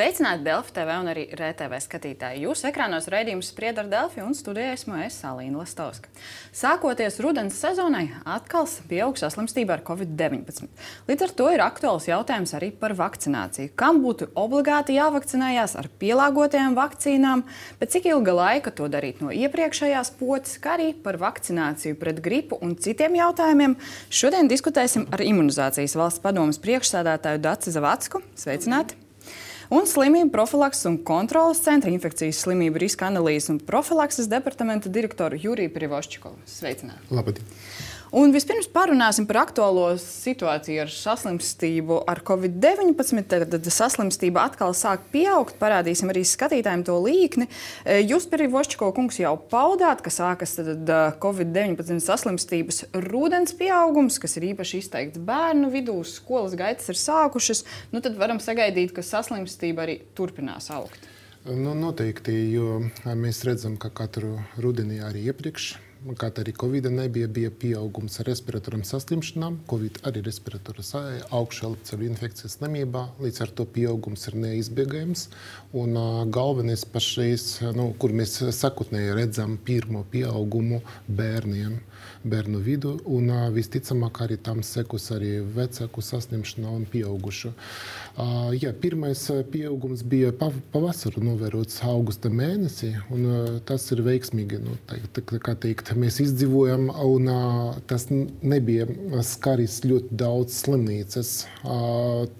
Sveicināti Delfi TV un arī RTV skatītāji. Jūsu ekrānos raidījums sprieda ar Delfi un studijā esmu es Salīna Lastovska. Sākoties rudens sezonai, atkal pieaug saslimstība ar covid-19. Līdz ar to ir aktuāls jautājums arī par vakcināciju. Kam būtu obligāti jāvakcinējās ar pielāgotajām vakcīnām, bet cik ilga laika to darīt no iepriekšējās potes, kā arī par vakcināciju pret gripu un citiem jautājumiem. Šodien diskutēsim ar imunizācijas valsts padomas priekšsēdētāju Daci Zavacku. Sveicināti! Un slimību profilakses un kontrolas centra infekcijas slimību riska analīzes un profilakses departamenta direktoru Juriju Privoščikovu. Sveicināti! Labdien! Un vispirms parunāsim par aktuālo situāciju ar saslimstību ar covid-19. Tad saslimstība atkal sāk pieaugt. Parādīsim arī skatītājiem to līkni. E, jūs, Perivošķiko kungs, jau paudāt, ka sākas e, covid-19 saslimstības rudens pieaugums, kas ir īpaši izteikts bērnu vidū. Skolas gaitas ir sākušas. Nu, tad varam sagaidīt, ka saslimstība arī turpinās augt. Nu, noteikti, jo mēs redzam, ka katru rudeni arī iepriekš Kā arī Covid nebija, bija pieaugums respiratoram saslimšanām, Covid arī respiratoras augšelpceļu infekcijas slimībā, līdz ar to pieaugums ir neizbēgams. Un uh, galvenais pašreiz, nu, kur mēs sakotnēji redzam pirmo pieaugumu bērniem, bērnu vidu, un visticamāk arī tam sekus arī vecāku saslimšanā un pieaugušu. Jā, pirmais pieaugums bija pavasarī novērots augusta mēnesī, un tas ir veiksmīgi. Nu, tā, tā, kā teikt, mēs izdzīvojam, un tas nebija skaris ļoti daudz slimnīcas.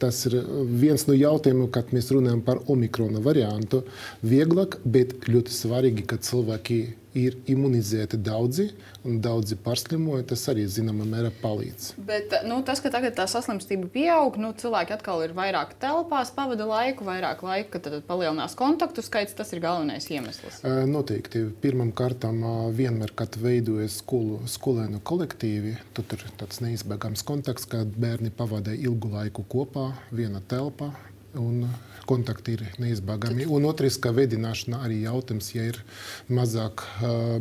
Tas ir viens no jautājumiem, kad mēs runājam par omikrona variantu. Vieglāk, bet ļoti svarīgi, ka cilvēki ir imunizēti daudzi, un daudzi pārslimoja. Tas arī zināmā mērā palīdz. Bet nu, tas, ka tagad tā saslimstība pieaug, nu, cilvēki atkal ir vairāk telpās, pavada laiku, vairāk laika, tad palielinās kontaktu skaits. Tas ir galvenais iemesls. Noteikti. Pirmkārt, vienmēr, kad veidojas skolu, skolēnu kolektīvi, tad ir tāds neizbēgams kontakts, kad bērni pavada ilgu laiku kopā, viena telpa. Un kontakti ir neizbēgami. Un otrs, ka veidināšana arī jautājums, ja ir mazāk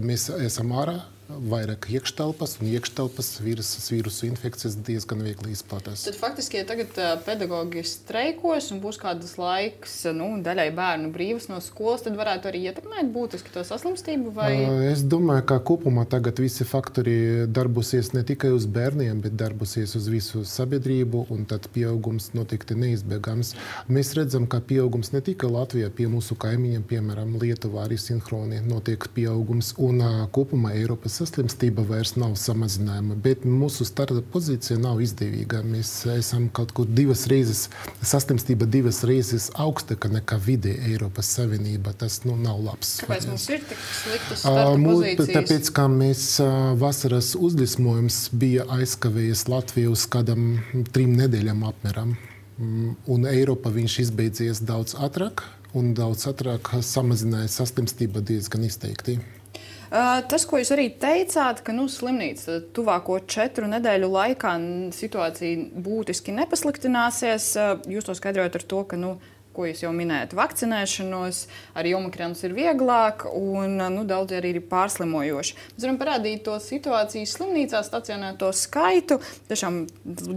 mēs esam ārā vairāk iekštelpas, un iekštelpas vīrusu, vīrusu infekcijas diezgan viegli izplatās. Tad faktiski, ja tagad pedagogi streikos un būs kādas laiks, nu, daļai bērnu brīvas no skolas, tad varētu arī ietekmēt būtiski to saslimstību? Vai... Es domāju, ka kopumā tagad visi faktori darbosies ne tikai uz bērniem, bet darbosies uz visu sabiedrību, un tad pieaugums noteikti neizbēgams. Mēs redzam, ka pieaugums ne tikai Latvijā, pie mūsu kaimiņiem, piemēram, Lietuvā arī sinhroni notiek pieaugums, un kopumā Eiropas saslimstība vairs nav samazinājama, bet mūsu starta pozīcija nav izdevīga. Mēs esam kaut kur divas reizes, saslimstība divas reizes augstāka nekā vidē Eiropas Savienība. Tas nu, nav labs. Kāpēc mums ir tik sliktas pozīcijas? Tāpēc, ka mēs vasaras uzlismojums bija aizkavējies Latviju uz kādam trim nedēļām apmēram. Mm, un Eiropa viņš izbeidzies daudz ātrāk, un daudz ātrāk samazināja saslimstība diezgan izteikti. Tas, ko jūs arī teicāt, ka nu, slimnīca tuvāko četru nedēļu laikā situācija būtiski nepasliktināsies, jūs to skaidrojat ar to, ka nu, ko jūs jau minējat, vakcinēšanos, arī omikrons ir vieglāk, un nu, daudz arī ir pārslimojoši. Mēs varam parādīt to situāciju slimnīcā, stacionēto skaitu. Tiešām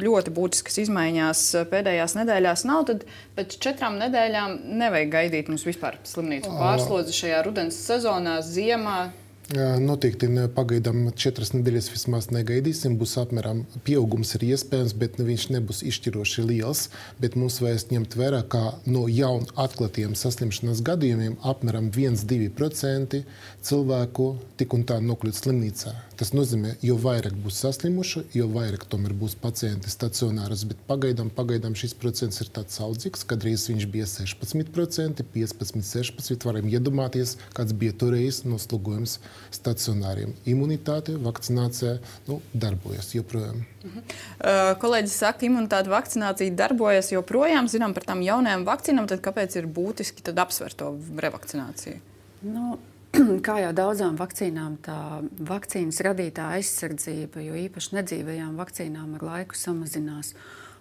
ļoti būtiskas izmaiņas pēdējās nedēļās nav. Tad pēc četrām nedēļām nevajag gaidīt mums vispār slimnīcu pārslodzi šajā rudens sezonā, ziemā. Noteikti pagaidām četras nedēļas vismaz negaidīsim. Būs apmēram pieaugums ir iespējams, bet viņš nebūs izšķiroši liels. Bet mums vajag ņemt vērā, ka no jaunu atklātiem saslimšanas gadījumiem apmēram 1-2% cilvēku tik un tā nokļūst slimnīcā. Tas nozīmē, jo vairāk būs saslimuši, jo vairāk tomēr būs pacienti stacionāros. Bet pagaidām, pagaidām šis procents ir tāds saudzīgs, kad reiz viņš bija 16%, 15, 16%. Varam iedomāties, kāds bija toreiz noslogojums stacionāriem. Imunitāte, vakcinācija nu, darbojas joprojām. Uh -huh. uh, kolēģis saka, ka imunitāte vakcinācija darbojas joprojām. Zinām par tām jaunajām vakcīnām, tad kāpēc ir būtiski apsvērt to revakcināciju? Nu, kā jau daudzām vakcīnām, tā vakcīnas radītā aizsardzība, jo īpaši nedzīvajām vakcīnām ar laiku samazinās.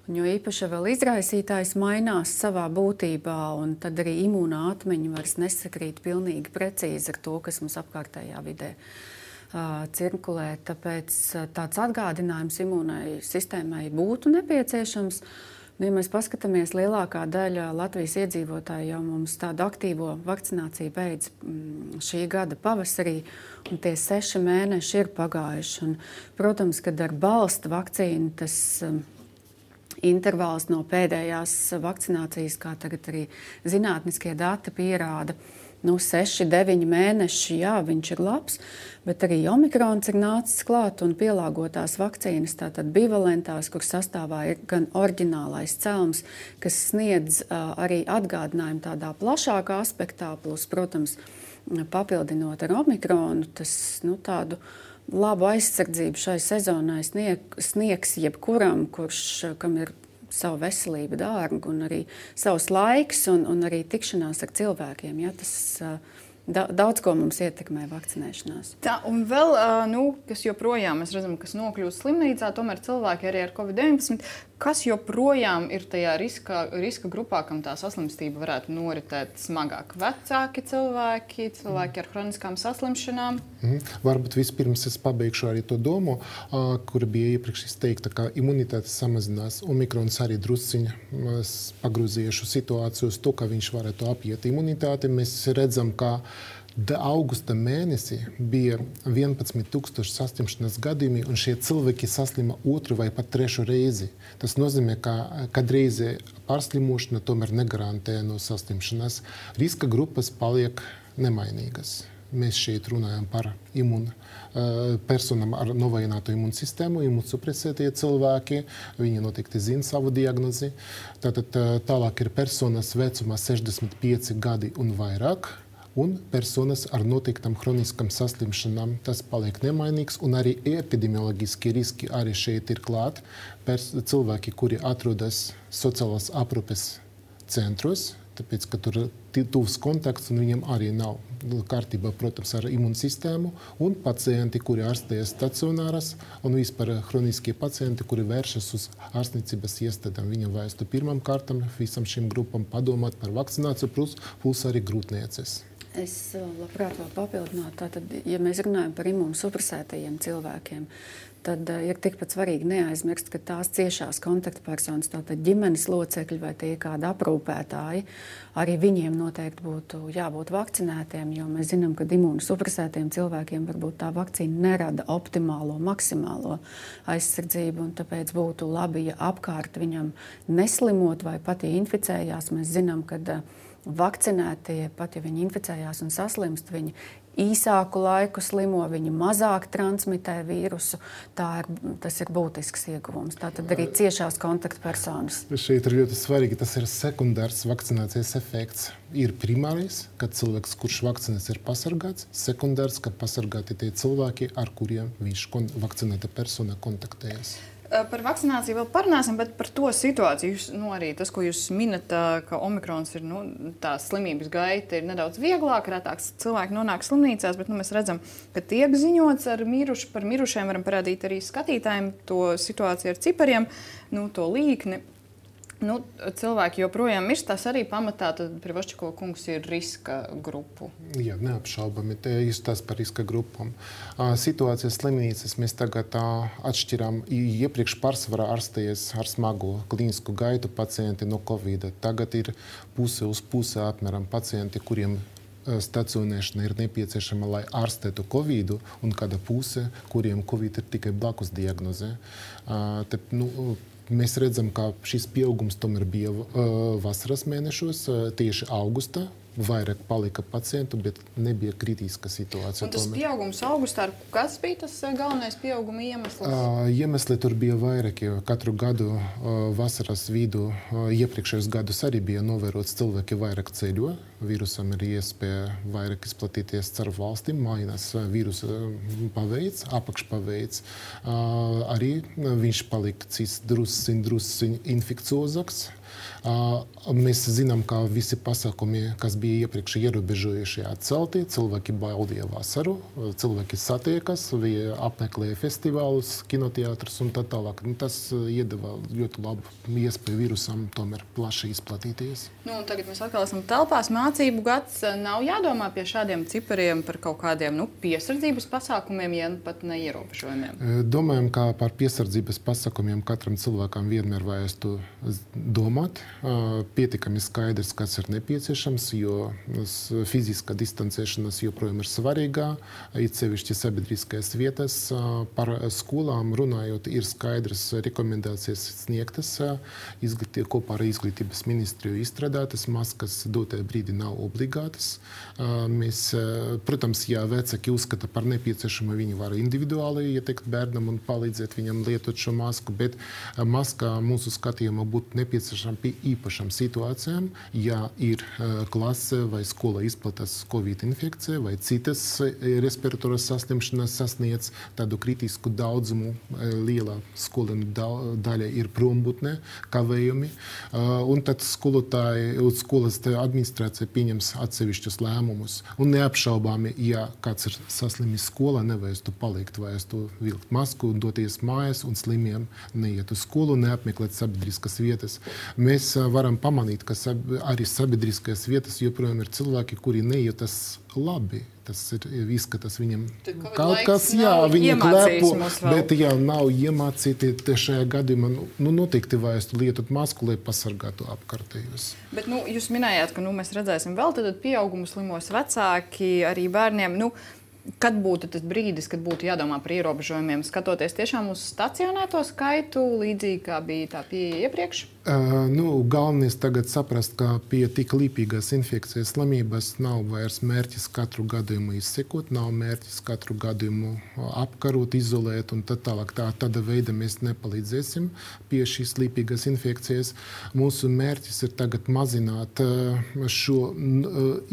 Un jo īpaši vēl izraisītājs mainās savā būtībā, un tad arī imūnā atmiņa vairs nesakrīt pilnīgi precīzi ar to, kas mums apkārtējā vidē uh, cirkulē. Tāpēc uh, tāds atgādinājums imūnai sistēmai būtu nepieciešams. Nu, ja mēs paskatāmies, lielākā daļa Latvijas iedzīvotāju jau mums tādu aktīvo vakcināciju beidz mm, šī gada pavasarī, un tie seši mēneši ir pagājuši. Un, protams, kad ar balstu vakcīnu tas mm, intervāls no pēdējās vakcinācijas, kā tagad arī zinātniskie dati pierāda, nu, 6, 9 mēneši, jā, viņš ir labs, bet arī omikrons ir nācis klāt un pielāgotās vakcīnas, tātad bivalentās, kur sastāvā ir gan oriģinālais celms, kas sniedz uh, arī atgādinājumu tādā plašākā aspektā, plus, protams, papildinot ar omikronu, tas nu, tādu labu aizsardzību šai sezonai snieg, sniegs jebkuram, kurš, kam ir savu veselību dārgu un arī savs laiks un, un arī tikšanās ar cilvēkiem. Ja, tas, Daudz ko mums ietekmē vakcinēšanās. Tā, un vēl, nu, kas joprojām mēs redzam, kas nokļūst slimnīcā, tomēr cilvēki arī ar covid-19 Kas joprojām ir tajā riska, riska grupā, kam tā saslimstība varētu noritēt smagāk? Vecāki cilvēki, cilvēki ar chroniskām saslimšanām? Mm. Varbūt vispirms es pabeigšu arī to domu, kur bija iepriekš izteikta, ka imunitāte samazinās. Omikrons arī drusciņi pagrūzīja šo situāciju uz to, ka viņš varētu apiet imunitāti. Mēs redzam, ka Augusta mēnesī bija 11,000 saslimšanas gadījumi, un šie cilvēki saslima otru vai pat trešu reizi. Tas nozīmē, ka kādreiz pārslimošana tomēr negarantē no saslimšanas. Riska grupas paliek nemainīgas. Mēs šeit runājam par imunu personām ar novājinātu imūnsistēmu, imūnsupresētie cilvēki. Viņi noteikti zina savu diagnozi. Tātad tālāk ir personas vecumā 65 gadi un vairāk un personas ar noteiktām chroniskām saslimšanām. Tas paliek nemainīgs, un arī epidemioloģiskie riski arī šeit ir klāt. Cilvēki, kuri atrodas sociālās aprūpes centros, tāpēc, ka tur tuvs kontakts, un viņiem arī nav kārtībā, protams, ar imūnsistēmu, un pacienti, kuri ārstējas stacionāras, un vispār chroniskie pacienti, kuri vēršas uz ārstniecības iestādēm. Viņam vajadzētu pirmām kārtām visam šīm grupām padomāt par vakcināciju, plus, plus arī grūtnieces. Es eh, labprāt vēl papildinātu, tātad, ja mēs runājam par imūnsupresētajiem cilvēkiem, tad uh, ir tikpat svarīgi neaizmirst, ka tās ciešās kontaktpersonas, tātad ģimenes locekļi vai tie kādi aprūpētāji, arī viņiem noteikti būtu jābūt vakcinētiem, jo mēs zinām, ka imūnsupresētiem cilvēkiem varbūt tā vakcīna nerada optimālo, maksimālo aizsardzību, un tāpēc būtu labi, ja apkārt viņam neslimot vai pat ja inficējās, mēs zinām, ka uh, vakcinētie, pat ja viņi inficējās un saslimst, viņi īsāku laiku slimo, viņi mazāk transmitē vīrusu. Ir, tas ir būtisks ieguvums. Tā tad arī ciešās kontaktpersonas. Šeit ir ļoti svarīgi, tas ir sekundārs vakcinācijas efekts. Ir primārais, ka cilvēks, kurš vakcinēts, ir pasargāts. Sekundārs, ka pasargāti tie cilvēki, ar kuriem viņš vakcinēta persona kontaktējas. Par vakcināciju vēl parunāsim, bet par to situāciju, jūs, nu, arī tas, ko jūs minat, ka omikrons ir nu, tā slimības gaita, ir nedaudz vieglāka, retāks cilvēki nonāk slimnīcās, bet nu, mēs redzam, ka tiek ziņots ar mirušu, par mirušiem, varam parādīt arī skatītājiem to situāciju ar cipariem, nu, to līkni. Nu, cilvēki joprojām mirst. Tas arī pamatā Privašķiko kungs ir riska grupu. Jā, neapšaubami. Te ir tas par riska grupām. Situācijas slimnīcas mēs tagad atšķirām. Iepriekš pārsvarā ārstējies ar smagu klīnisku gaitu pacienti no Covid. Tagad ir puse uz puse apmēram pacienti, kuriem stacionēšana ir nepieciešama, lai ārstētu covid, un kāda puse, kuriem covid ir tikai blakus diagnoze. Tad, nu, Mēs redzam, ka šis pieaugums tomēr bija uh, vasaras mēnešos, uh, tieši augustā vairāk palika pacientu, bet nebija kritiska situācija. Un tas tomēr. pieaugums augustā, kas bija tas eh, galvenais pieauguma iemesls? Uh, iemesli tur bija vairāki. Katru gadu uh, vasaras vidū uh, iepriekšējos gadus arī bija novērots cilvēki vairāk ceļo. Vīrusam ir iespēja vairāk izplatīties caur valstīm, mainās vīrusa paveids, apakšpaveids. Uh, arī viņš palika drusciņ, drusciņ infekciozāks. Mēs zinām, ka visi pasākumi, kas bija iepriekš ierobežojušie, atcelti. Cilvēki baudīja vasaru, cilvēki satiekas, apmeklēja festivālus, kinoteātrus un tā tālāk. Nu, tas iedeva ļoti labu iespēju virusam tomēr plaši izplatīties. Nu, tagad mēs atkal esam telpās. Mācību gads nav jādomā pie šādiem cipariem par kaut kādiem nu, piesardzības pasākumiem, ja pat ne ierobežojumiem. Domājam, ka par piesardzības pasākumiem katram cilvēkam vienmēr vajadzētu domāt pietiekami skaidrs, kas ir nepieciešams, jo fiziskā distancēšanās joprojām ir svarīga. It sevišķi sabiedriskajās vietās par skolām runājot, ir skaidrs rekomendācijas sniegtas izglītī, kopā ar izglītības ministriju izstrādātas. Maskas dotajā brīdī nav obligātas. Mēs, protams, ja vecāki uzskata par nepieciešamu, viņi var individuāli ieteikt bērnam un palīdzēt viņam lietot šo masku, bet maskā mūsu skatījumā būtu nepieciešama pie īpašām situācijām, ja ir klase vai skola izplatās Covid infekcija vai citas respiratoras saslimšanas sasniedz tādu kritisku daudzumu, liela skolēnu daļa ir prombūtne, kavējumi, un tad skolotāji un skolas administrācija pieņems atsevišķus lēmumus. Un neapšaubāmi, ja kāds ir saslimis skolā, nevajag tu palikt, vajag tu vilkt masku, doties mājās un slimiem neiet uz skolu, neapmeklēt sabiedriskas vietas. Mēs varam pamanīt, ka sab arī sabiedriskajās vietās joprojām ir cilvēki, kuri nejūtas labi. Tas ir izskatās viņam kaut kas, jā, viņi klepo, bet ja nav iemācīti šajā gadījumā, nu, nu noteikti vajag lietot masku, lai pasargātu apkārtējos. Bet nu, jūs minējāt, ka nu, mēs redzēsim vēl pieaugumu slimos vecāki, arī bērniem. Nu, Kad būtu tas brīdis, kad būtu jādomā par ierobežojumiem, skatoties tiešām uz stacionēto skaitu, līdzīgi kā bija tā pieeja iepriekš? Uh, nu, galvenais tagad saprast, ka pie tik līpīgas infekcijas slimības nav vairs mērķis katru gadījumu izsekot, nav mērķis katru gadījumu apkarot, izolēt un tā tālāk. Tā, tāda veida mēs nepalīdzēsim pie šīs līpīgas infekcijas. Mūsu mērķis ir tagad mazināt šo,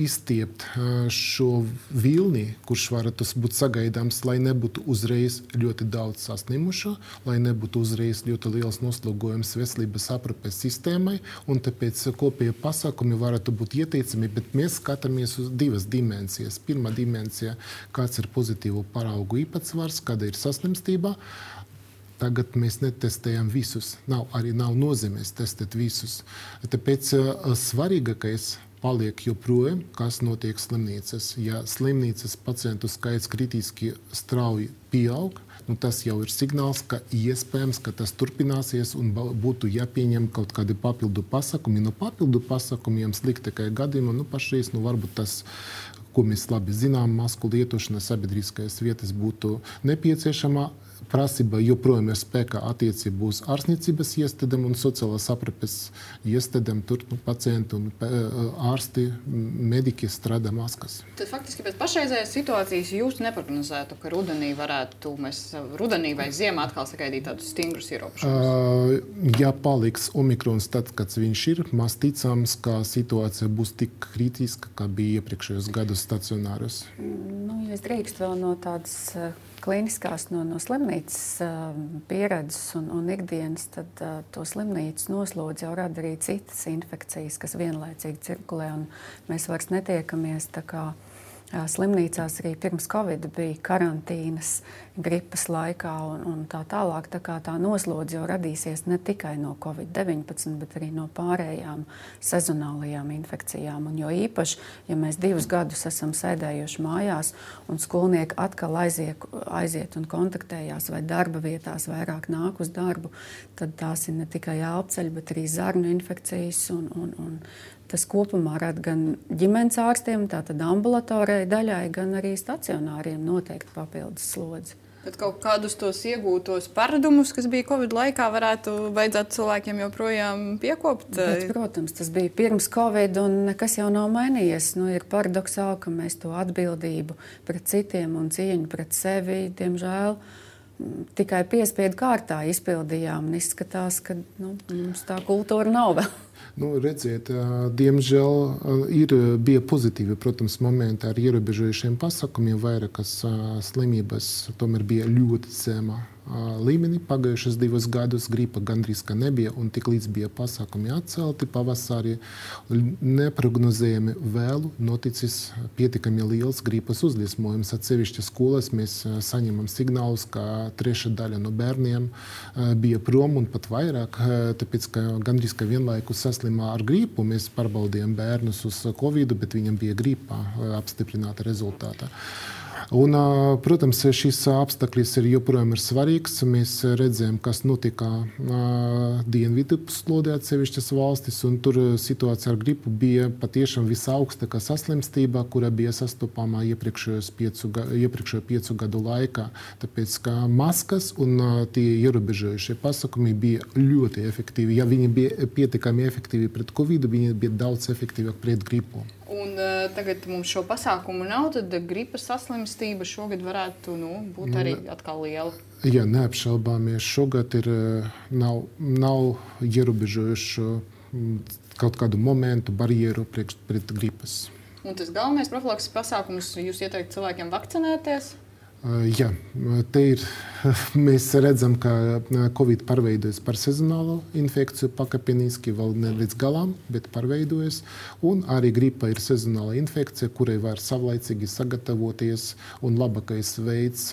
izstiept šo vilni, kurš varētu būt sagaidāms, lai nebūtu uzreiz ļoti daudz saslimušo, lai nebūtu uzreiz ļoti liels noslogojums veselības aprūpes sistēmai, tāpēc kopējie pasākumi varētu būt ieteicami, bet mēs skatāmies uz divas dimensijas. Pirmā dimensija, kāds ir pozitīvu paraugu īpatsvars, kāda ir saslimstība. Tagad mēs netestējam visus. Nav, arī nav nozīmēs testēt visus. Tāpēc uh, svarīgākais paliek joprojām, kas notiek slimnīcas. Ja slimnīcas pacientu skaits kritiski strauji pieaug, nu, tas jau ir signāls, ka iespējams, ka tas turpināsies un būtu jāpieņem kaut kādi papildu pasakumi. No papildu pasākumiem sliktākajā gadījumā nu, pašreiz nu, varbūt tas ko mēs labi zinām, masku lietošana sabiedriskajās vietās būtu nepieciešama prasība joprojām ir spēkā attiecībā uz ārstniecības iestādēm un sociālās aprūpes iestādēm. Tur nu, pacienti un ārsti, mediķi strādā maskās. Tad faktiski pēc pašreizējās situācijas jūs neprognozētu, ka rudenī varētu mēs rudenī vai ziemā atkal sagaidīt tādus stingrus ierobežojumus? Uh, ja paliks omikrons tad, kad viņš ir, maz ticams, ka situācija būs tik kritiska, kā bija iepriekšējos gados stacionāros. Nu, ja es drīkstu vēl no tādas klīniskās no, no slimnīcas uh, pieredzes un, un ikdienas, tad uh, to slimnīcas noslodzi jau rada arī citas infekcijas, kas vienlaicīgi cirkulē. Mēs vairs netiekamies tā kā Slimnīcās arī pirms Covid bija karantīnas, gripas laikā un, un tā tālāk. Tā, tā noslodze jau radīsies ne tikai no Covid-19, bet arī no pārējām sezonālajām infekcijām. Un jo īpaši, ja mēs divus gadus esam sēdējuši mājās un skolnieki atkal aiziet, aiziet un kontaktējās vai darba vietās vairāk nāk uz darbu, tad tās ir ne tikai elpceļi, bet arī zarnu infekcijas un, un, un Tas kopumā rada gan ģimenes ārstiem, tātad ambulatorijai daļai, gan arī stacionāriem noteikti papildus slodzi. Bet kaut kādus tos iegūtos paradumus, kas bija Covid laikā, varētu vajadzētu cilvēkiem joprojām piekopt? Bet, protams, tas bija pirms Covid, un nekas jau nav mainījies. Nu, ir paradoxāli, ka mēs to atbildību pret citiem un cieņu pret sevi, diemžēl, tikai piespiedu kārtā izpildījām. Izskatās, ka nu, mums tā kultūra nav vēl. Nu, redziet, diemžēl ir, bija pozitīvi protams, momenti ar ierobežojušiem pasākumiem. Vairākas slimības tomēr bija ļoti zema līmenī. Pagājušas divus gadus gripa gandrīz nebija, un tik līdz bija pasākumi atcelti pavasarī, neprognozējami vēlu noticis pietiekami liels gripas uzliesmojums. Atsevišķi skolās mēs saņemam signālus, ka trešā daļa no bērniem bija prom un pat vairāk, tāpēc ka gandrīz ka vienlaikus saslimā ar gripu. Mēs pārbaudījām bērnus uz covid, bet viņam bija gripa apstiprināta rezultātā. Un, protams, šis apstākļus ir joprojām ir svarīgs. Mēs redzējām, kas notika dienvidu puslodē atsevišķas valstis, un tur situācija ar gripu bija patiešām visaugstākā saslimstība, kura bija sastopama piecu, iepriekšējo piecu gadu laikā. Tāpēc, ka maskas un tie ierobežojušie pasākumi bija ļoti efektīvi. Ja viņi bija pietiekami efektīvi pret covid, viņi bija daudz efektīvāki pret gripu. Un, uh, tagad mums šo pasākumu nav, tad gripas saslimstība šogad varētu nu, būt arī atkal liela. Jā, neapšaubāmies. Šogad ir, nav, nav ierobežojuši kaut kādu momentu, barjeru priekš, pret gripas. Un tas galvenais profilakses pasākums jūs ieteikt cilvēkiem vakcinēties? Jā, te ir. Mēs redzam, ka Covid pārveidojas par sezonālo infekciju, pakāpeniski vēl ne līdz galam, bet pārveidojas. Un arī gripa ir sezonāla infekcija, kurai var savlaicīgi sagatavoties. Un labākais veids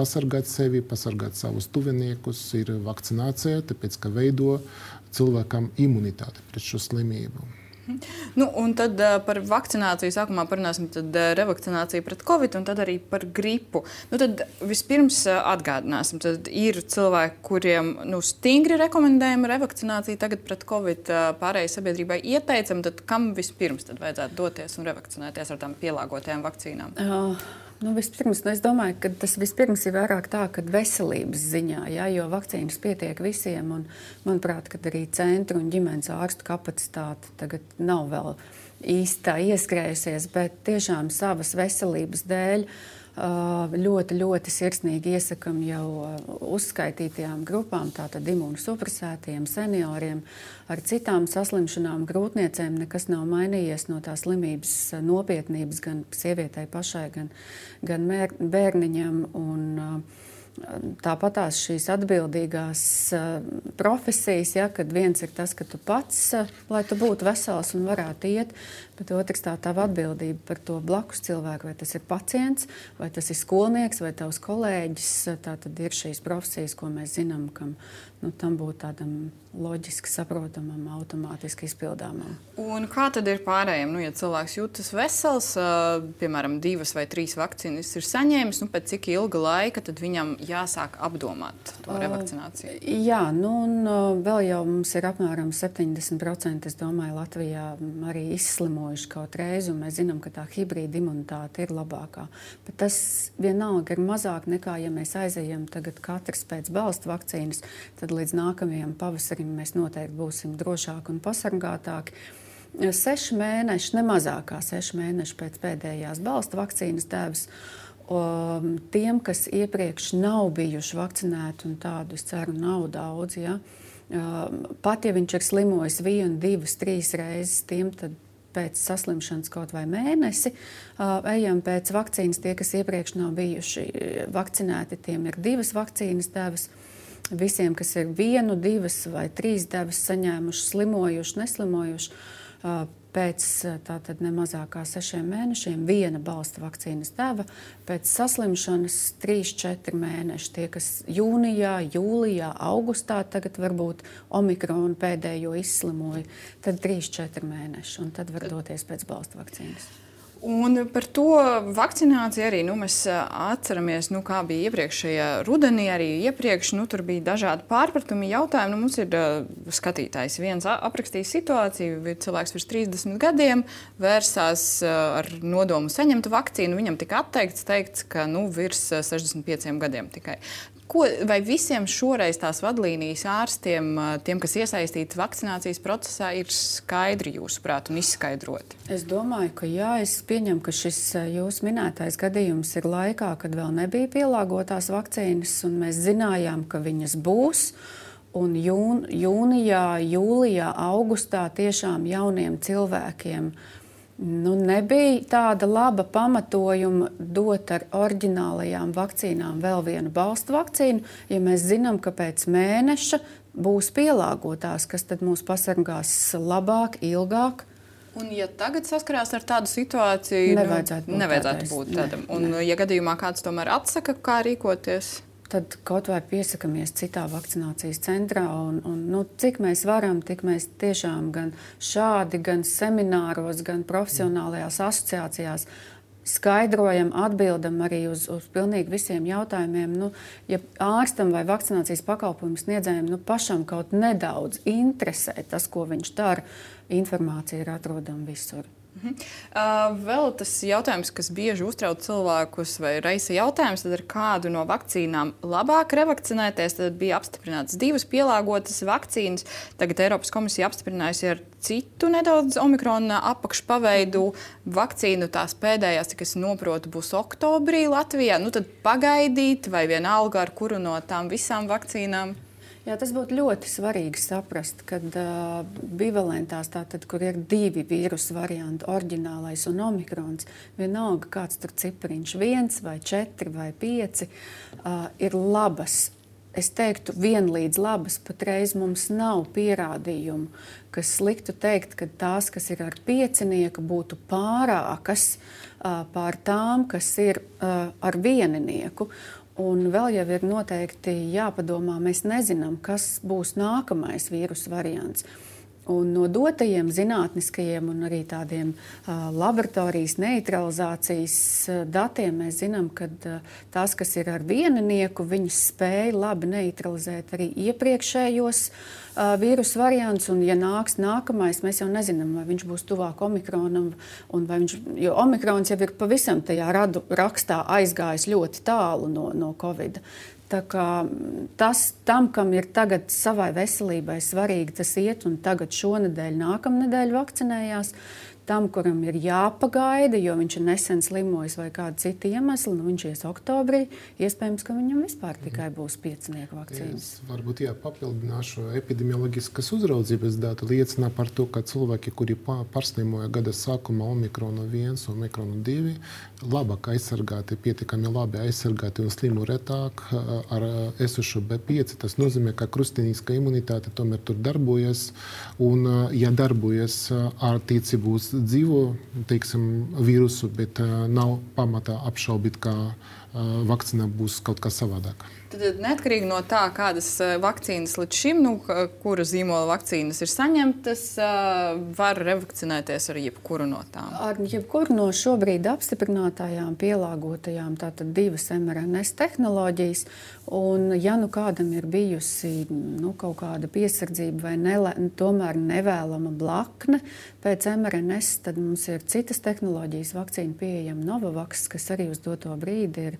pasargāt sevi, pasargāt savus tuviniekus ir vakcinācija, tāpēc ka veido cilvēkam imunitāti pret šo slimību. Nu, un tad uh, par vakcināciju sākumā parunāsim, tad uh, revakcinācija pret covid un tad arī par gripu. Nu, tad vispirms uh, atgādināsim, tad ir cilvēki, kuriem nu, stingri rekomendējama revakcinācija tagad pret covid pārējai sabiedrībai ieteicam, tad kam vispirms tad vajadzētu doties un revakcinēties ar tām pielāgotajām vakcīnām? Uh. Nu, vispirms, nu, es domāju, ka tas vispirms ir vairāk tā, ka veselības ziņā, ja, jo vakcīnas pietiek visiem. Un, manuprāt, arī centra un ģimenes ārstu kapacitāte tagad nav vēl īsti ieskrējusies, bet tiešām savas veselības dēļ. Ļoti, ļoti sirsnīgi iesakām jau uzskaitītajām grupām, tātad imunosupresētiem, senioriem, ar citām saslimšanām, grūtniecēm. Nekas nav mainījies no tās slimības nopietnības gan sievietei pašai, gan, gan bērniņam. Un, uh, Tāpat tās šīs atbildīgās profesijas, ja, kad viens ir tas, ka tu pats, lai tu būtu vesels un varētu iet, bet otrs tā tava atbildība par to blakus cilvēku, vai tas ir pacients, vai tas ir skolnieks, vai tavs kolēģis. Tā tad ir šīs profesijas, ko mēs zinām, kam nu, tam būtu tādam loģiski saprotamam, automātiski izpildāmam. Un kā tad ir pārējiem? Nu, ja cilvēks jūtas vesels, piemēram, divas vai trīs vakcīnas ir saņēmis, nu, pēc cik ilga laika viņam jāsāk apdomāt to revakcināciju? Uh, jā, nu, un vēl jau mums ir apmēram 70% domāju, Latvijā arī izslimojuši kaut reizi, un mēs zinām, ka tā hibrīda imunitāte ir labākā. Bet tas vienalga ir mazāk nekā, ja mēs aizejam tagad katrs pēc balstu vakcīnas, tad līdz nākamajam pavasarim mēs noteikti būsim drošāki un pasargātāki. Seši mēneši, ne mazākā seši mēneši pēc pēdējās balsta vakcīnas devas. Tiem, kas iepriekš nav bijuši vakcinēti, un tādu es ceru, nav daudz, ja, pat ja viņš ir slimojis vienu, divas, trīs reizes, tiem pēc saslimšanas kaut vai mēnesi. Ejam pēc vakcīnas. Tie, kas iepriekš nav bijuši vakcinēti, tiem ir divas vakcīnas devas visiem, kas ir vienu, divas vai trīs devas saņēmuši, slimojuši, neslimojuši. Pēc tātad ne mazākā sešiem mēnešiem viena balsta vakcīnas deva, pēc saslimšanas trīs, četri mēneši. Tie, kas jūnijā, jūlijā, augustā tagad varbūt omikronu pēdējo izslimoja, tad trīs, četri mēneši, un tad var doties pēc balsta vakcīnas. Un par to vakcināciju arī nu, mēs atceramies, nu, kā bija iepriekšējā rudenī. Arī iepriekš nu, tur bija dažādi pārpratumi, jautājumi. Nu, mums ir uh, skatītājs viens aprakstījis situāciju, kad cilvēks virs 30 gadiem vērsās uh, ar nodomu saņemt vakcīnu. Viņam tika atteikts, teikts, ka nu, virs 65 gadiem tikai. Ko, vai visiem šoreiz tās vadlīnijas ārstiem, tiem, kas iesaistīti vakcinācijas procesā, ir skaidri jūsuprāt un izskaidroti? Es domāju, ka jā, es pieņemu, ka šis jūsu minētais gadījums ir laikā, kad vēl nebija pielāgotās vakcīnas, un mēs zinājām, ka viņas būs. Un jūn, jūnijā, jūlijā, augustā tiešām jauniem cilvēkiem Nu, nebija tāda laba pamatojuma dot ar oriģinālajām vakcīnām vēl vienu balstu vakcīnu, ja mēs zinām, ka pēc mēneša būs pielāgotās, kas mūs pasargās labāk, ilgāk. Un, ja tagad saskarās ar tādu situāciju, nevajadzētu būt, nevajadzētu būt tādam. Un, ne. ja gadījumā kāds tomēr atsaka, kā rīkoties? Tad kaut vai piesakāmies citā vakcinācijas centrā. Un, un, nu, cik mēs varam, tik mēs tiešām gan šādi, gan semināros, gan profesionālajās asociācijās skaidrojam, atbildam arī uz, uz pilnīgi visiem jautājumiem. Nu, ja ārstam vai vakcinācijas pakalpojumu sniedzējiem nu, pašam kaut nedaudz interesē tas, ko viņš dara, informācija ir atrodama visur. Mhm. Vēl tas jautājums, kas bieži uztrauc cilvēkus, vai reizē jautājums, tad ar kādu no vakcīnām labāk revakcinēties. Tad bija apstiprināts divas pielāgotas vakcīnas. Tagad Eiropas komisija apstiprinājusi ar citu nedaudz omikrona apakšpaveidu vakcīnu. Tās pēdējās, cik es saprotu, būs oktobrī Latvijā. Nu, tad pagaidīt, vai vienalga ar kuru no tām visām vakcīnām. Jā, tas būtu ļoti svarīgi saprast, ka uh, bivalentās, tātad, kur ir divi vīrusu varianti, oriģinālais un omikrons, vienalga kāds tur cipariņš, viens vai četri vai pieci, uh, ir labas. Es teiktu, vienlīdz labas. Patreiz mums nav pierādījumu, kas liktu teikt, ka tās, kas ir ar piecinieku, būtu pārākas uh, pār tām, kas ir uh, ar vieninieku. Un vēl jau ir noteikti jāpadomā, mēs nezinām, kas būs nākamais vīrusu variants. Un no dotajiem zinātniskajiem un arī tādiem uh, laboratorijas neutralizācijas uh, datiem mēs zinām, ka uh, tās, kas ir ar vieninieku, viņas spēja labi neutralizēt arī iepriekšējos uh, vīrusu variantus. Un, ja nāks nākamais, mēs jau nezinām, vai viņš būs tuvāk omikronam, viņš, jo omikrons jau ir pavisam tajā radu rakstā aizgājis ļoti tālu no, no Covid. Tas, tam, kam ir tagad savai veselībai svarīgi, tas iet un tagad šonadēļ, nākamnedēļ vakcinējās tam, kuram ir jāpagaida, jo viņš ir nesen slimojis vai kāda cita iemesla, nu, viņš ies oktobrī, iespējams, ka viņam vispār tikai būs piecinieku vakcīnas. Es varbūt jā, papildināšu epidemioloģiskas uzraudzības datu liecina par to, ka cilvēki, kuri pārslimoja gada sākumā omikronu 1 un omikronu 2, labāk aizsargāti, pietiekami labi aizsargāti un slimo retāk ar esošo B5. Tas nozīmē, ka krustiniska imunitāte tomēr tur darbojas un, ja darbojas ar ticību uz dzīvo teiksim, vīrusu, bet nav pamatā apšaubīt, ka vakcīna būs kaut kā savādāka. Tad neatkarīgi no tā, kādas vakcīnas līdz šim, nu, kura zīmola vakcīnas ir saņemtas, var revakcinēties ar jebkuru no tām. Ar jebkuru no šobrīd apstiprinātajām, pielāgotajām, tātad divas mRNS tehnoloģijas. Un, ja nu kādam ir bijusi nu, kaut kāda piesardzība vai nele, tomēr nevēlama blakne pēc mRNS, mums ir citas tehnoloģijas vakcīna pieejama Novavax, kas arī uz doto brīdi ir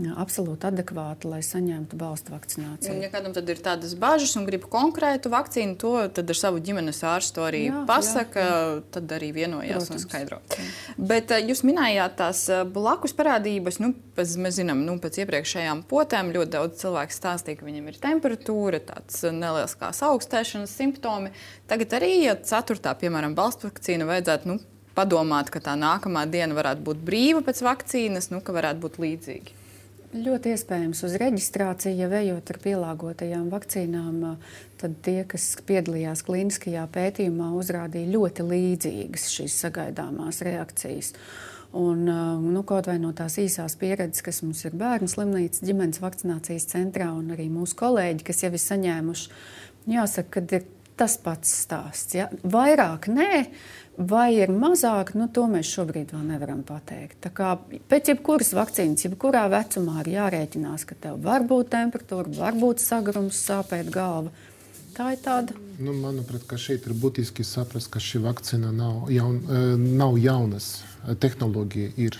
absolūti adekvāti, lai saņemtu balstu vakcināciju. Un, ja kādam ir tādas bažas un grib konkrētu vakcīnu, to ar savu ģimenes ārstu arī jā, pasaka, jā, jā. tad arī vienojās Protams. un skaidro. Jā. Bet jūs minējāt tās blakus parādības, nu, pēc, mēs zinām, nu, pēc iepriekšējām potēm ļoti daudz cilvēku stāstīja, ka viņam ir temperatūra, tāds neliels kā augstēšanas simptomi. Tagad arī, ja ceturtā, piemēram, balstu vakcīna vajadzētu, nu, padomāt, ka tā nākamā diena varētu būt brīva pēc vakcīnas, nu, ka varētu būt līdzīgi. Ļoti iespējams, uz reģistrāciju, ja ejot ar pielāgotajām vakcīnām, tad tie, kas piedalījās klīniskajā pētījumā, uzrādīja ļoti līdzīgas šīs sagaidāmās reakcijas. Un, nu, kaut vai no tās īsās pieredzes, kas mums ir bērnu slimnīcas, ģimenes vakcinācijas centrā un arī mūsu kolēģi, kas jau ir saņēmuši, jāsaka, ka ir tas pats stāsts. Ja? Vairāk nē, Vai ir mazāk, nu, to mēs šobrīd vēl nevaram pateikt. Tā kā pēc jebkuras vakcīnas, jebkurā vecumā ir jārēķinās, ka tev var būt temperatūra, var būt sagrums, sāpēt galva. Tā ir tāda. Nu, manuprāt, šeit ir būtiski saprast, ka šī vakcīna nav, jaun, eh, nav jaunas. Tehnoloģija ir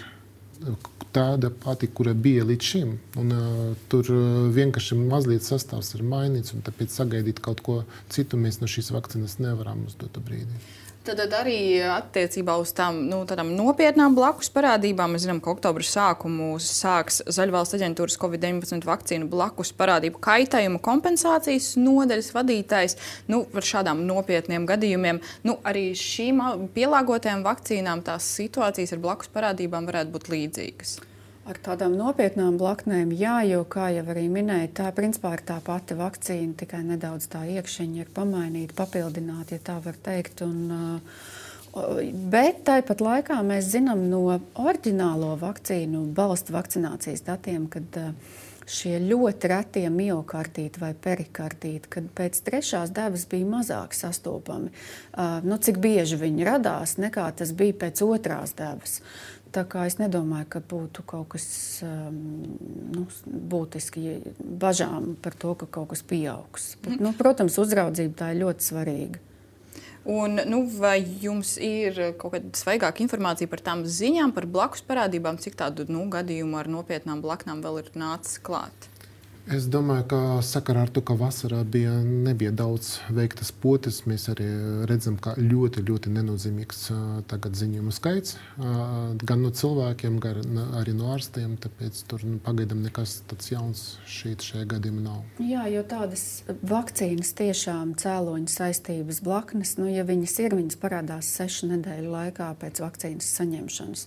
tāda pati, kura bija līdz šim. Un, uh, tur vienkārši mazliet sastāvs ir mainīts, un tāpēc sagaidīt kaut ko citu mēs no šīs vakcīnas nevaram uz dotu brīdi. Tad, tad arī attiecībā uz tām nu, nopietnām blakus parādībām mēs zinām, ka oktobra sākumu sāks Zaļvalsts aģentūras Covid-19 vakcīnu blakus parādību kaitējumu kompensācijas nodaļas vadītājs. Nu, par šādām nopietniem gadījumiem nu, arī šīm pielāgotajām vakcīnām tās situācijas ar blakus parādībām varētu būt līdzīgas. Ar tādām nopietnām blaknēm, jā, jo, kā jau arī minēju, tā principā ir tā pati vakcīna, tikai nedaudz tā iekšķiņa ir pamainīta, papildināta, ja tā var teikt. Un, uh, Bet tāpat laikā mēs zinām no oriģinālo vakcīnu balstu vakcinācijas datiem, kad uh, šie ļoti retie miokartīti vai perikartīti, kad pēc trešās devas bija mazāk sastopami. Uh, nu, cik bieži viņi radās, nekā tas bija pēc otrās devas. Tā kā es nedomāju, ka būtu kaut kas um, nu, būtiski bažām par to, ka kaut kas pieaugs. Bet, nu, protams, uzraudzība tā ir ļoti svarīga. Un, nu, vai jums ir kaut kāda svaigāka informācija par tām ziņām, par blakus parādībām, cik tādu nu, gadījumu ar nopietnām blaknām vēl ir nācis klāt? Es domāju, ka sakarā ar to, ka vasarā bija, nebija daudz veiktas potes, mēs arī redzam, ka ļoti, ļoti nenozīmīgs ziņojumu skaits gan no cilvēkiem, gan arī no ārstiem. Tāpēc tur nu, pagaidām nekas tāds jauns šeit šajā gadījumā nav. Jā, jo tādas vakcīnas tiešām cēloņa saistības blaknes, nu, ja viņas ir, viņas parādās sešu nedēļu laikā pēc vakcīnas saņemšanas.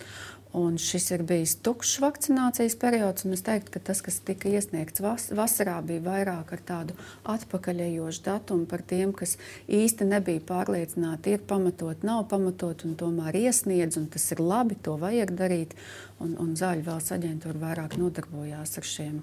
Un šis ir bijis tukšs vakcinācijas periods. Es teiktu, ka tas, kas tika iesniegts vas vasarā, bija vairāk ar tādu atpakaļējošu datumu par tiem, kas īsti nebija pārliecināti, ir pamatot, nav pamatot, un tomēr iesniedz. Tas ir labi, to vajag darīt. Un, un Zāļu valsts aģentūra vairāk nodarbojās ar šiem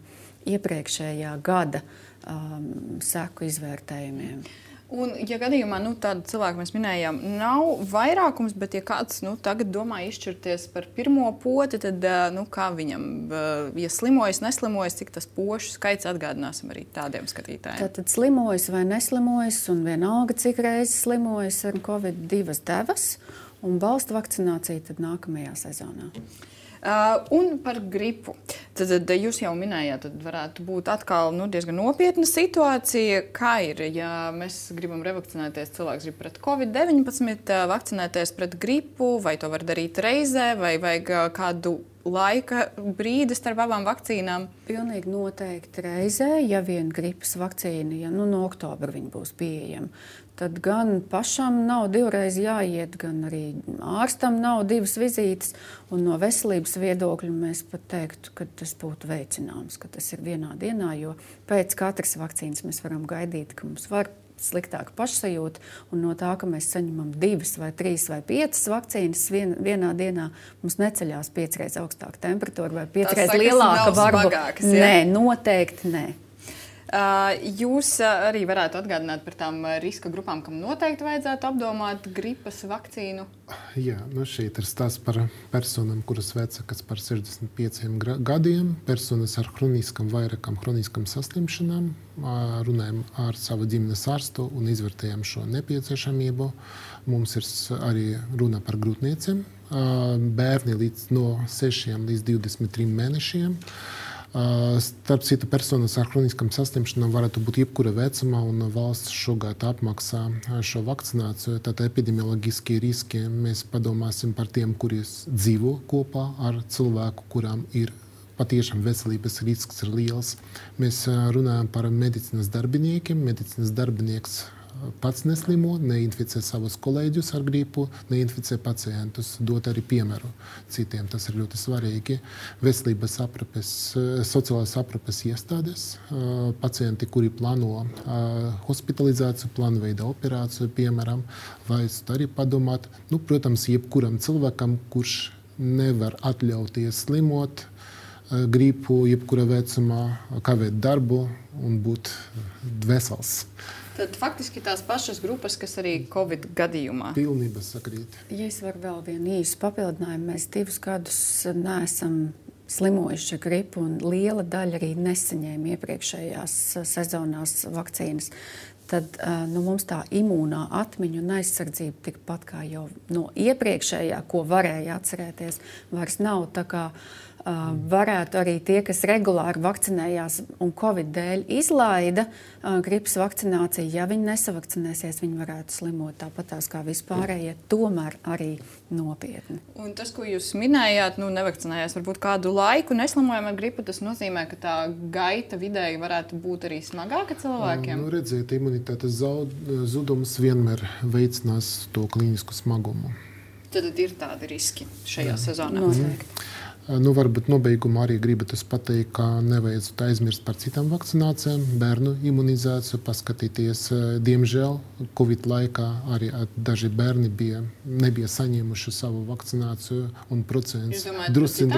iepriekšējā gada um, seku izvērtējumiem. Un, ja gadījumā nu, tādu cilvēku mēs minējām, nav vairākums, bet ja kāds nu, tagad domā izšķirties par pirmo poti, tad nu, kā viņam, ja slimojas, neslimojas, cik tas pošu skaits atgādināsim arī tādiem skatītājiem? Tātad slimojas vai neslimojas, un vienalga, cik reizes slimojas ar Covid divas devas, un balsta vakcinācija nākamajā sezonā. Uh, un par gripu. Tad, tad jūs jau minējāt, tad varētu būt atkal nu, diezgan nopietna situācija. Kā ir, ja mēs gribam revakcinēties, cilvēks grib pret covid-19, vakcinēties pret gripu, vai to var darīt reizē, vai vajag kādu laika brīdi starp abām vakcīnām? Pilnīgi noteikti reizē, ja vien gripas vakcīna, ja nu, no oktobra viņa būs pieejama. Tad gan pašam nav divreiz jāiet, gan arī ārstam nav divas vizītes. No veselības viedokļa mēs pat teiktu, ka tas būtu veicināms, ka tas ir vienā dienā, jo pēc katras vakcīnas mēs varam gaidīt, ka mums var sliktāka pašsajūta. Un no tā, ka mēs saņemam divas, vai trīs, vai piecas vakcīnas vien, vienā dienā, mums neceļās piecreiz augstāka temperatūra vai piecreiz lielāka varbūt. Nē, noteikti nē. Jūs arī varētu atgādināt par tām riska grupām, kam noteikti vajadzētu apdomāt gripas vakcīnu. Jā, nu šeit ir stāsts par personām, kuras vecākas par 65 gadiem, personas ar kroniskām, vairākām kroniskām saslimšanām. Runājam ar savu ģimenes ārstu un izvērtējam šo nepieciešamību. Mums ir arī runa par grūtniecēm, bērni līdz no 6 līdz 23 mēnešiem. Starp citu, personas ar kroniskām saslimšanām varētu būt jebkura vecuma, un valsts šogad apmaksā šo vakcināciju. Tad epidemioloģiskie riski mēs padomāsim par tiem, kuriem dzīvo kopā ar cilvēku, kuram ir patiešām veselības risks ir liels. Mēs runājam par medicīnas darbiniekiem. Medicīnas darbinieks pats neslimo, neinficē savus kolēģus ar gripu, neinficē pacientus, dot arī piemēru citiem. Tas ir ļoti svarīgi. Veselības aprūpes, sociālās aprūpes iestādes, pacienti, kuri plāno hospitalizāciju, plānveida operāciju, piemēram, vajadzētu arī padomāt, nu, protams, jebkuram cilvēkam, kurš nevar atļauties slimot, gripu, jebkurā vecumā, kavēt darbu un būt vesels. Tad faktiski tās pašas grupas, kas arī Covid gadījumā. Pilnībā sakrīt. Ja es varu vēl vienu īsu papildinājumu, mēs divus gadus neesam slimojuši ar gripu, un liela daļa arī nesaņēma iepriekšējās sezonās vakcīnas. Tad nu, mums tā imūnā atmiņa un aizsardzība tikpat kā jau no iepriekšējā, ko varēja atcerēties, vairs nav tā kā varētu arī tie, kas regulāri vakcinējās un covid dēļ izlaida gripas vakcināciju, ja viņi nesavakcinēsies, viņi varētu slimot tāpat kā vispārējie, tomēr arī nopietni. Un tas, ko jūs minējāt, nu, nevakcinējās varbūt kādu laiku, neslimojam ar gripu, tas nozīmē, ka tā gaita vidēji varētu būt arī smagāka cilvēkiem. Nu, redziet, imunitātes zudums vienmēr veicinās to klīnisku smagumu. Tad ir tādi riski šajā Jā. sezonā. Noteikti. Nu, varbūt nobeigumā arī gribu pateikt, ka nevajadzētu aizmirst par citām vakcinācijām, bērnu imunizāciju, paskatīties. Diemžēl Covid laikā arī daži bērni bija, nebija saņēmuši savu vakcināciju, un procents drusku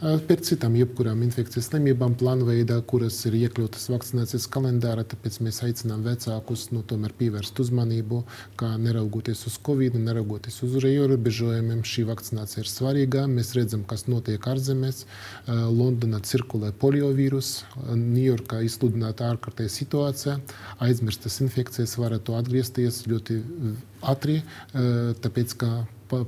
pēc citām, jebkurām infekcijas slimībām, plānveidā, kuras ir iekļautas vakcinācijas kalendārā. Tāpēc mēs aicinām vecākus nu, tomēr pievērst uzmanību, kā neraugoties uz Covid, neraugoties uz ierobežojumiem, šī vakcinācija ir svarīga. Mēs redzam, kas notiek notiek ārzemēs. Londonā cirkulē poliovīrus, Ņujorkā izsludināta ārkārtēja situācija, aizmirstas infekcijas varētu atgriezties ļoti ātri, tāpēc ka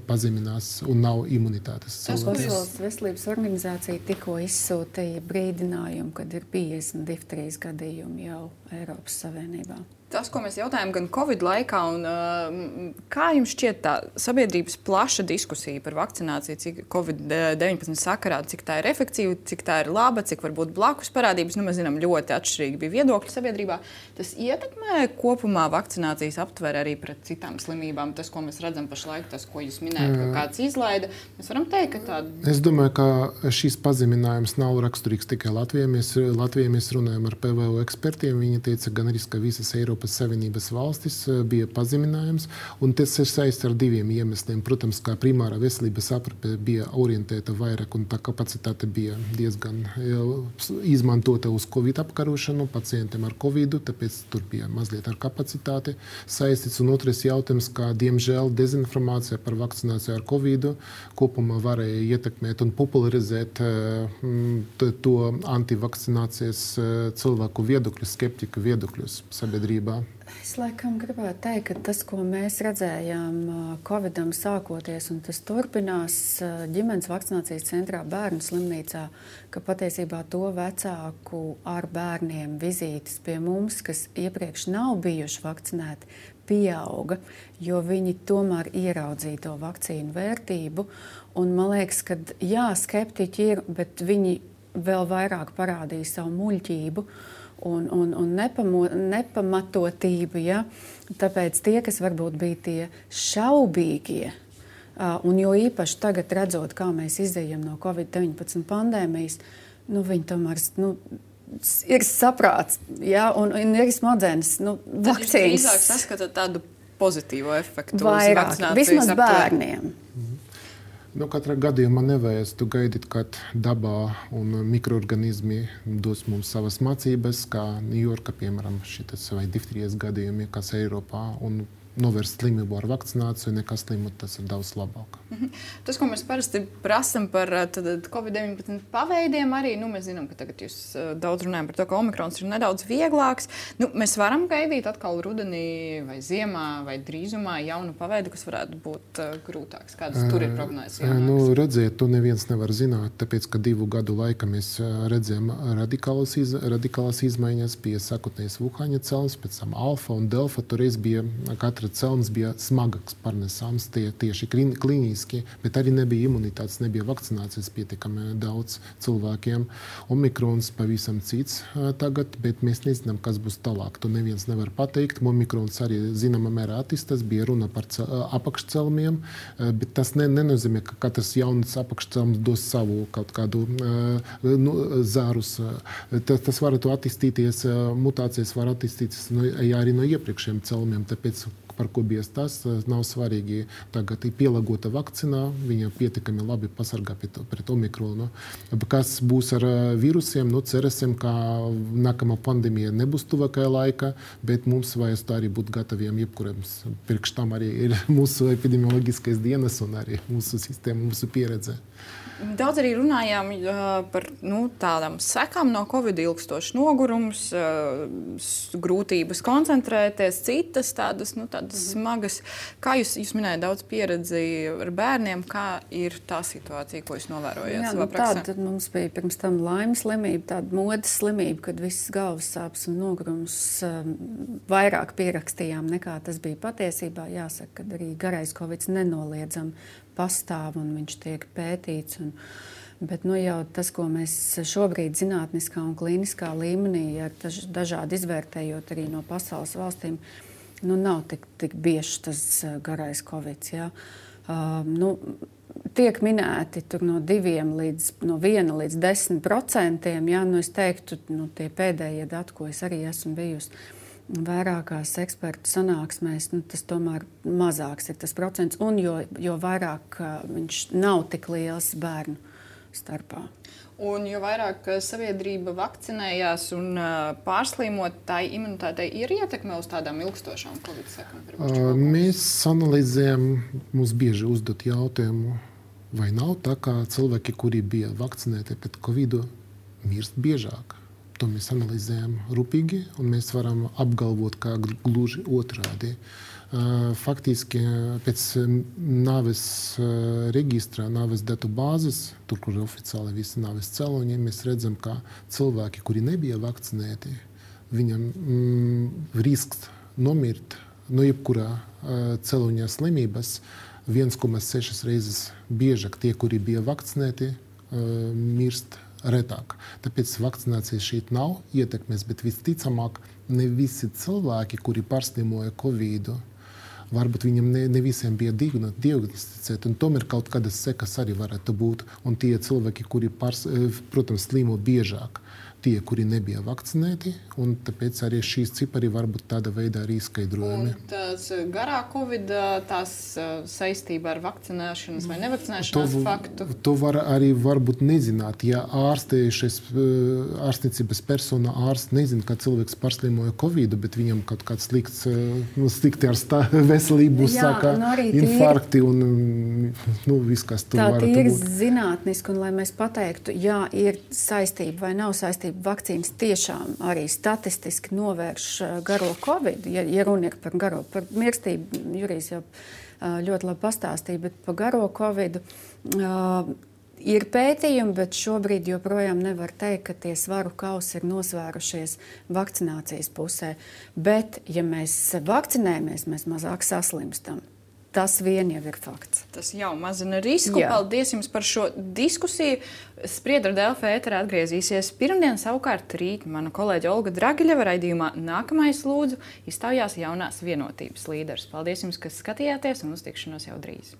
pazeminās un nav imunitātes. Pasaules veselības organizācija tikko izsūtīja brīdinājumu, kad ir 50 difterijas gadījumi jau Eiropas Savienībā tas, ko mēs jautājām gan Covid laikā, un uh, kā jums šķiet tā sabiedrības plaša diskusija par vakcināciju, cik Covid-19 sakarā, cik tā ir efektīva, cik tā ir laba, cik var būt blakus parādības. Nu, mēs zinām, ļoti atšķirīgi bija viedokļi sabiedrībā. Tas ietekmē kopumā vakcinācijas aptveri arī pret citām slimībām. Tas, ko mēs redzam pašlaik, tas, ko jūs minējat, ka kāds izlaida, mēs varam teikt, ka tāda. Es domāju, ka šīs pazeminājums nav raksturīgs tikai Latvijai. Mēs, Latvijai mēs runājam ar PVO ekspertiem. Viņi teica, gan arī, ka visas Eiropas Savienības valstis eh, bija pazeminājums. Tas ir saistīts ar diviem iemesliem. Protams, kā primārā veselības aprūpe bija orientēta vairāk, un tā kapacitāte bija diezgan eh, izmantota uz covid apkarošanu pacientiem ar covid, tāpēc tur bija mazliet ar kapacitāti saistīts. Un otrs jautājums, kā diemžēl dezinformācija par vakcināciju ar covid kopumā varēja ietekmēt un popularizēt eh, to antivakcinācijas cilvēku viedokļus, skeptiku viedokļus sabiedrībā? Es laikam gribētu teikt, ka tas, ko mēs redzējām Covidam sākoties, un tas turpinās ģimenes vakcinācijas centrā, bērnu slimnīcā, ka patiesībā to vecāku ar bērniem vizītes pie mums, kas iepriekš nav bijuši vakcinēti, pieauga, jo viņi tomēr ieraudzīja to vakcīnu vērtību. Un man liekas, ka jā, skeptiķi ir, bet viņi vēl vairāk parādīja savu muļķību. Un, un, un nepamo, nepamatotību. Ja? Tāpēc tie, kas varbūt bija tie šaubīgie, un jo īpaši tagad redzot, kā mēs izējām no Covid-19 pandēmijas, nu, viņi tomēr. Nu, Ir saprāts, ja, un, un ir smadzenes, nu, vakcīnas. Drīzāk saskatāt tādu pozitīvu efektu. Vairāk, vismaz bērniem. Mm. Nu, katrā gadījumā nevajadzētu gaidīt, kad dabā un mikroorganismi dos mums savas mācības, kā Ņujorka, piemēram, šis vai difterijas gadījumi, kas Eiropā. Un novērst slimību ar vakcināciju, nekā slimu, tas ir daudz labāk. Mhm. Tas, ko mēs parasti prasām par Covid-19 paveidiem, arī nu, mēs zinām, ka tagad jūs daudz runājat par to, ka omikrons ir nedaudz vieglāks. Nu, mēs varam gaidīt atkal rudenī, vai ziemā, vai drīzumā jaunu paveidu, kas varētu būt uh, grūtāks. Kādas tur ir prognozes? Nu, redziet, to neviens nevar zināt, tāpēc, ka divu gadu laikā mēs redzējām radikālas, iz, radikālas izmaiņas, bija sakotnējs Vuhaņa celns, pēc tam alfa un delfa. Toreiz bija katra celns bija smagāks pārnesāms tie, tieši klīniski, bet arī nebija imunitātes, nebija vakcinācijas pietiekami daudz cilvēkiem. Omikrons pavisam cits tagad, bet mēs nezinām, kas būs tālāk. To neviens nevar pateikt. Omikrons arī zināmā mērā attīstās, bija runa par apakšcelmiem, bet tas ne, nenozīmē, ka katrs jauns apakšcelms dos savu kaut kādu nu, zārus. Tas, tas var attīstīties, mutācijas var attīstīties no, arī no iepriekšējiem celmiem. Tāpēc par ko bija tas. Nav svarīgi tagad ir pielāgota vakcīna, viņa pietiekami labi pasargā pret, pret omikronu. Kas būs ar vīrusiem? Nu, cerēsim, ka nākamā pandēmija nebūs tuvākajā laikā, bet mums vajag arī būt gataviem jebkuram. Pirms tam arī ir mūsu epidemioloģiskais dienas un arī mūsu sistēma, mūsu pieredze. Daudz arī runājām uh, par nu, tādām sekām no Covid, ilgstošs nogurums, uh, grūtības koncentrēties, citas tādas nu, tādas mm -hmm. smagas. Kā jūs, jūs minējāt, daudz pieredzi ar bērniem, kā ir tā situācija, ko jūs novērojat? Jā, nu, tāda mums bija pirms tam laimes slimība, tāda modes slimība, kad visas galvas sāpes un nogrums um, vairāk pierakstījām nekā tas bija patiesībā. Jāsaka, ka arī garais covid nenoliedzami pastāv un viņš tiek pētīts. Un, Bet nu, jau tas, ko mēs šobrīd zinātniskā un klīniskā līmenī, ar dažādi izvērtējot arī no pasaules valstīm, nu, nav tik, tik bieži tas garais covid. Ja. Uh, nu, tiek minēti no 2 līdz, no 1 līdz 10 procentiem. Ja, nu es teiktu, nu, tie pēdējie dati, ko es arī esmu bijusi vairākās ekspertu sanāksmēs, nu, tas tomēr mazāks ir tas procents, un jo, jo vairāk viņš nav tik liels bērnu starpā. Un jo vairāk sabiedrība vakcinējās un pārslimot, tai imunitātei ir ietekme uz tādām ilgstošām covid sekām. Mēs analizējam, mums bieži uzdot jautājumu, vai nav tā, ka cilvēki, kuri bija vakcinēti pret covid, mirst biežāk. To mēs analizējam rūpīgi, un mēs varam apgalvot, ka gluži otrādi. Faktiski pēc nāves reģistra, nāves datu bāzes, tur, kur ir oficiāli visi nāves cēloņi, mēs redzam, ka cilvēki, kuri nebija vakcinēti, viņam mm, risks nomirt no jebkurā cēloņa slimības 1,6 reizes biežāk tie, kuri bija vakcinēti, mirst retāk. Tāpēc vakcinācija šeit nav ietekmes, bet visticamāk, ne visi cilvēki, kuri pārslimoja Covid, varbūt viņam ne, ne visiem bija diagnosticēta, un tomēr kaut kādas sekas arī varētu būt. Un tie cilvēki, kuri, pārs, protams, slimo biežāk, tie, kuri nebija vakcinēti. Tāpēc arī šīs cipari var būt tādā veidā arī izskaidrojami. Un tas garā covid tās saistība ar vakcinēšanas vai nevakcinēšanas to, faktu? To var arī varbūt nezināt. Ja ārstējušais ārstniecības persona ārsts nezina, ka cilvēks pārslimoja covid, bet viņam kaut kāds slikts, nu, slikti ar stā, veselību saka nu infarkti un nu, viss, kas tur var būt. Tā ir zinātniski, un lai mēs pateiktu, jā, ir saistība vai nav saistība vakcīnas tiešām arī statistiski novērš garo covid, ja, ja runa ir par garo, par mirstību, Jurijs jau ļoti labi pastāstīja, bet par garo covid. Uh, Ir pētījumi, bet šobrīd joprojām nevar teikt, ka tie svaru kausi ir nosvērušies vakcinācijas pusē. Bet, ja mēs vakcinējamies, mēs mazāk saslimstam. Tas vien jau ir fakts. Tas jau mazina risku. Jā. Paldies jums par šo diskusiju. Spriedra Delfa ēterā atgriezīsies pirmdien, savukārt rīt mana kolēģe Olga Dragiļeva raidījumā nākamais lūdzu iztaujās jaunās vienotības līderis. Paldies jums, kas skatījāties un uz tikšanos jau drīz.